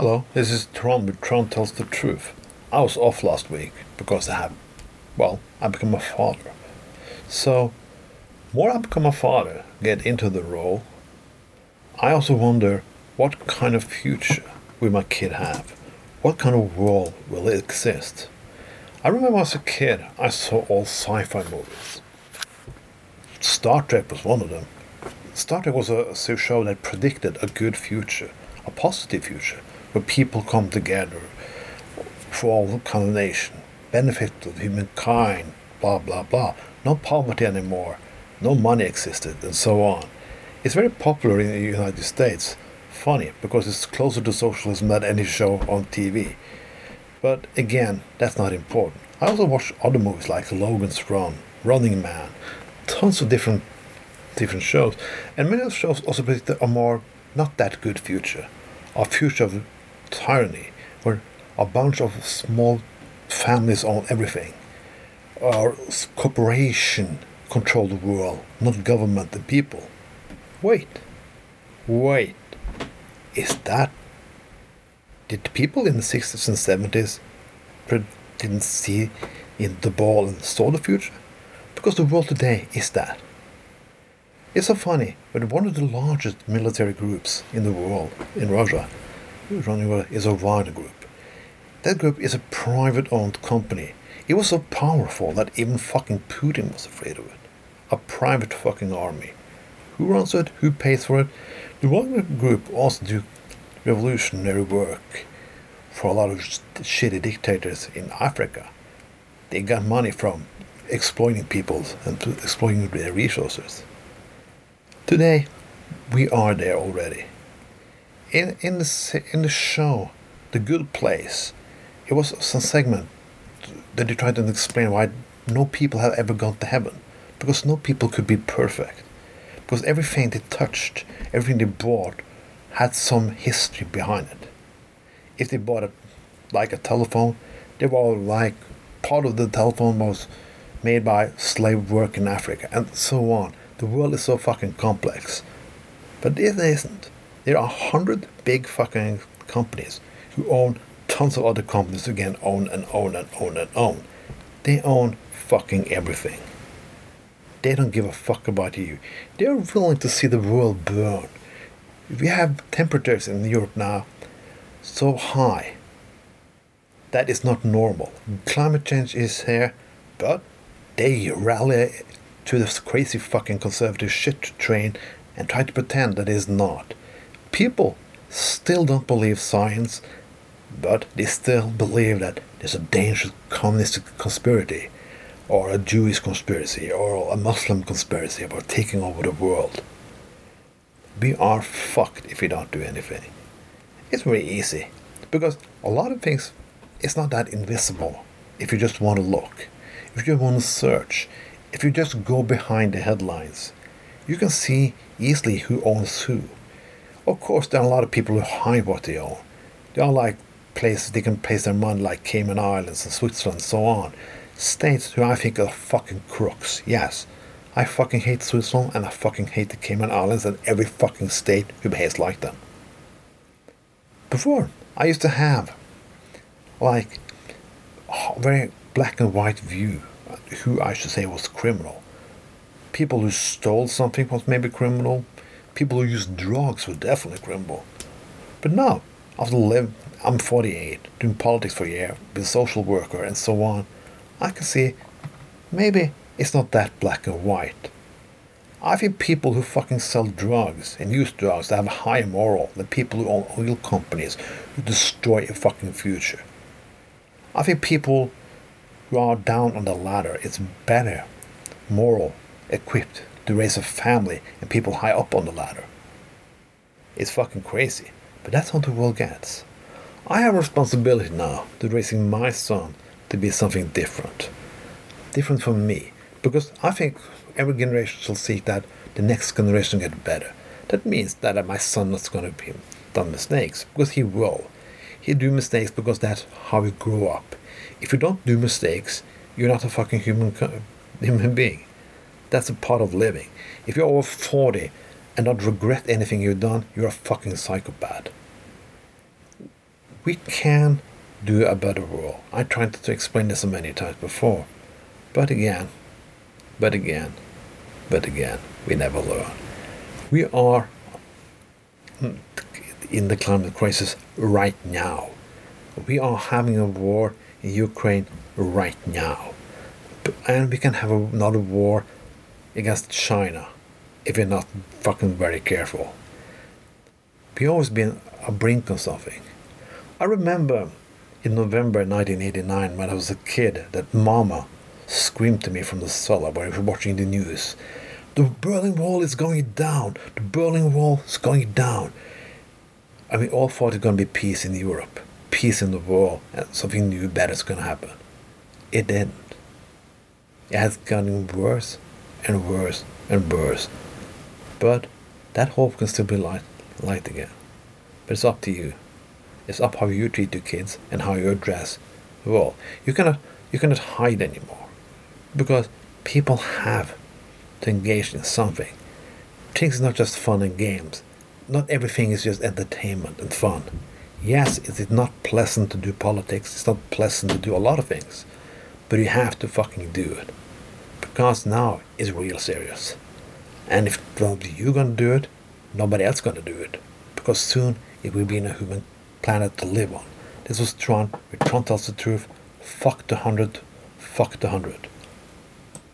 Hello, this is Tron with Tron Tells the Truth. I was off last week because I have, well, I become a father. So, more I become a father, get into the role, I also wonder what kind of future will my kid have? What kind of world will it exist? I remember as a kid, I saw all sci fi movies. Star Trek was one of them. Star Trek was a show that predicted a good future, a positive future, where people come together for all kind of benefit of humankind, blah blah blah. No poverty anymore, no money existed, and so on. It's very popular in the United States. Funny because it's closer to socialism than any show on TV. But again, that's not important. I also watch other movies like Logan's Run, Running Man, tons of different different shows, and many of the shows also predict a more not that good future, a future of tyranny, where a bunch of small families own everything, or corporation control the world, not government and people. Wait, wait, is that? Did people in the 60s and 70s didn't see in the ball and saw the future? Because the world today is that. It's so funny, but one of the largest military groups in the world, in Russia, is a Wagner group. That group is a private owned company. It was so powerful that even fucking Putin was afraid of it. A private fucking army. Who runs it? Who pays for it? The Wagner Group also do revolutionary work for a lot of shitty dictators in Africa. They got money from exploiting people and exploiting their resources. Today, we are there already. In in the in the show, The Good Place, it was some segment that they tried to explain why no people have ever gone to heaven, because no people could be perfect because everything they touched, everything they bought, had some history behind it. If they bought a like a telephone, they were like part of the telephone was made by slave work in Africa, and so on. The world is so fucking complex. But it isn't. There are hundred big fucking companies who own tons of other companies who again own and own and own and own. They own fucking everything. They don't give a fuck about you. They're willing to see the world burn. We have temperatures in Europe now so high. That is not normal. Climate change is here, but they rally to this crazy fucking conservative shit train and try to pretend that it is not. People still don't believe science, but they still believe that there's a dangerous communist conspiracy or a Jewish conspiracy or a Muslim conspiracy about taking over the world. We are fucked if we don't do anything. It's very easy because a lot of things it's not that invisible if you just want to look, if you want to search, if you just go behind the headlines. You can see easily who owns who. Of course, there are a lot of people who hide what they own. They are like places they can place their money, like Cayman Islands and Switzerland, and so on states who I think are fucking crooks. Yes, I fucking hate Switzerland and I fucking hate the Cayman Islands and every fucking state who behaves like them. Before, I used to have like a very black and white view who I should say was criminal. People who stole something was maybe criminal. People who used drugs were definitely criminal. But now, after lived, I'm 48, doing politics for a year, been a social worker and so on. I can see maybe it's not that black and white. I think people who fucking sell drugs and use drugs that have a higher moral than people who own oil companies who destroy a fucking future. I think people who are down on the ladder is better, moral, equipped to raise a family and people high up on the ladder. It's fucking crazy, but that's how the world gets. I have a responsibility now to raising my son to be something different. Different from me. Because I think every generation shall seek that the next generation get better. That means that my son is going to be done mistakes, because he will. He do mistakes because that's how we grow up. If you don't do mistakes, you're not a fucking human human being. That's a part of living. If you're over 40 and not regret anything you've done, you're a fucking psychopath. We can do a better world. I tried to explain this many times before. But again, but again, but again, we never learn. We are in the climate crisis right now. We are having a war in Ukraine right now. And we can have another war against China if we're not fucking very careful. We've always been a brink of something. I remember in November 1989 when I was a kid that mama screamed to me from the cellar while we were watching the news. The Berlin Wall is going down. The Berlin Wall is going down. And we all thought it was going to be peace in Europe, peace in the world, and something new, better is going to happen. It didn't. It has gotten worse and worse and worse. But that hope can still be light, light again. But it's up to you. It's up how you treat your kids and how you address the world. You cannot you cannot hide anymore. Because people have to engage in something. Things are not just fun and games. Not everything is just entertainment and fun. Yes, it is not pleasant to do politics, it's not pleasant to do a lot of things. But you have to fucking do it. Because now is real serious. And if you're gonna do it, nobody else gonna do it. Because soon it will be in a human planet to live on. This was Tron, where Tron tells the truth. Fuck the hundred, fuck the hundred.